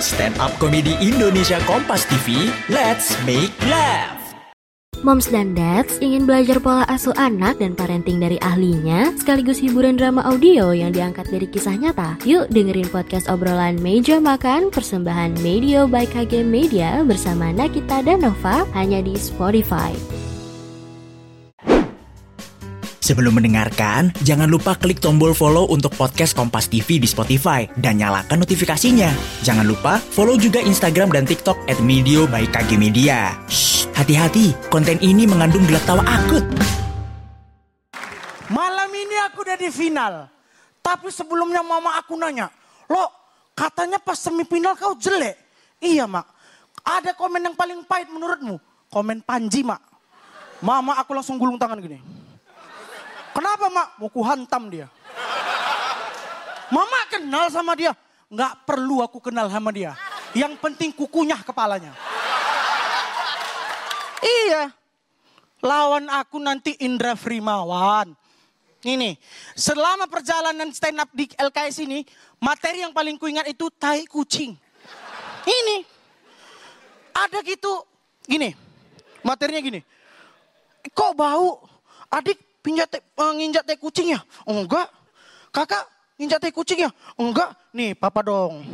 Stand Up Comedy Indonesia Kompas TV, let's make laugh. Moms dan dads ingin belajar pola asuh anak dan parenting dari ahlinya, sekaligus hiburan drama audio yang diangkat dari kisah nyata. Yuk dengerin podcast obrolan Meja Makan persembahan Medio by KG Media bersama Nakita dan Nova hanya di Spotify. Sebelum mendengarkan, jangan lupa klik tombol follow untuk podcast Kompas TV di Spotify dan nyalakan notifikasinya. Jangan lupa follow juga Instagram dan TikTok at Medio by KG Media. Hati-hati, konten ini mengandung gelak tawa akut. Malam ini aku udah di final. Tapi sebelumnya mama aku nanya, lo katanya pas semifinal kau jelek. Iya mak, ada komen yang paling pahit menurutmu? Komen Panji mak. Mama aku langsung gulung tangan gini. Kenapa mak? Mau ku hantam dia. Mama kenal sama dia. Nggak perlu aku kenal sama dia. Yang penting kukunyah kepalanya. Iya. Lawan aku nanti Indra Frimawan. Ini, selama perjalanan stand up di LKS ini, materi yang paling kuingat itu tai kucing. Ini, ada gitu, gini, materinya gini. Kok bau? Adik pinjat te, uh, nginjak teh kucing ya? Enggak. Kakak nginjak teh kucing ya? Enggak. Nih, papa dong.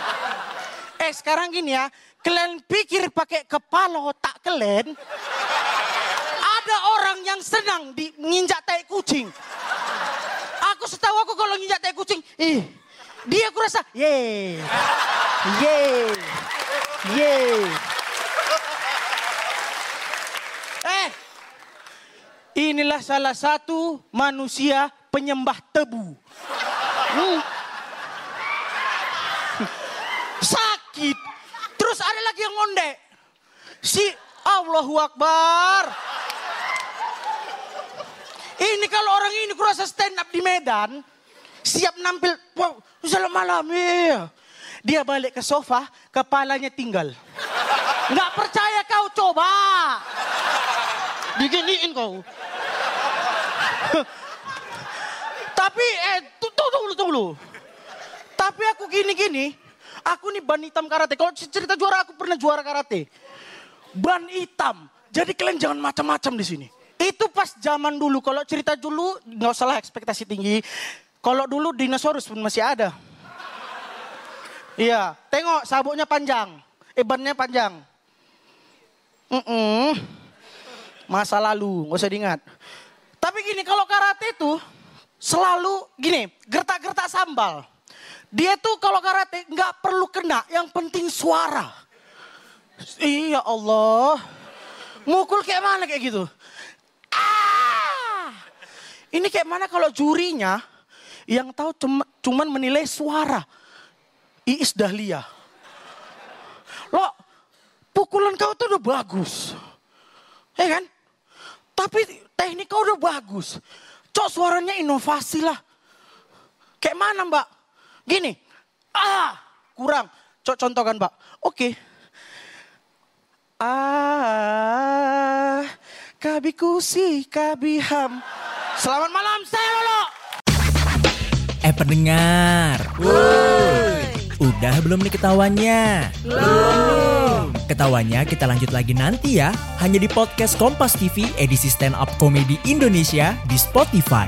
eh, sekarang gini ya. Kalian pikir pakai kepala otak kalian. Ada orang yang senang di nginjak teh kucing. Aku setahu aku kalau nginjak teh kucing, ih, dia aku rasa, ye, ye, ye. Eh, Inilah salah satu manusia penyembah tebu. Hmm. Sakit. Terus ada lagi yang ngondek. Si Allahu Akbar. Ini kalau orang ini kurasa stand up di Medan. Siap nampil. Wow, salam malam. Iya. Dia balik ke sofa, kepalanya tinggal. Nggak percaya kau coba. Diginiin kau. Tapi eh tunggu tunggu tunggu. Tapi aku gini-gini, aku nih ban hitam karate. Kalau cerita juara aku pernah juara karate. Ban hitam. Jadi kalian jangan macam-macam di sini. Itu pas zaman dulu. Kalau cerita dulu nggak usah ekspektasi tinggi. Kalau dulu dinosaurus pun masih ada. Iya, tengok sabuknya panjang, eh bannya panjang. Mm -mm. Masa lalu, nggak usah diingat. Karate itu selalu gini, gertak-gertak sambal. Dia tuh kalau karate nggak perlu kena, yang penting suara. Iya Allah. Mukul kayak mana kayak gitu? Ah! Ini kayak mana kalau jurinya yang tahu cuma, cuman menilai suara. Iis Dahlia. Lo, pukulan kau tuh udah bagus. Ya kan? Tapi teknik kau udah bagus. Cok suaranya inovasi lah. Kayak mana mbak? Gini. Ah, kurang. Cok contohkan mbak. Oke. Ah, kabikusi kabiham. Selamat malam, saya Lolo. Eh pendengar. Udah belum nih ketawanya? Belum. Ketawanya kita lanjut lagi nanti ya. Hanya di podcast Kompas TV edisi stand up komedi Indonesia di Spotify.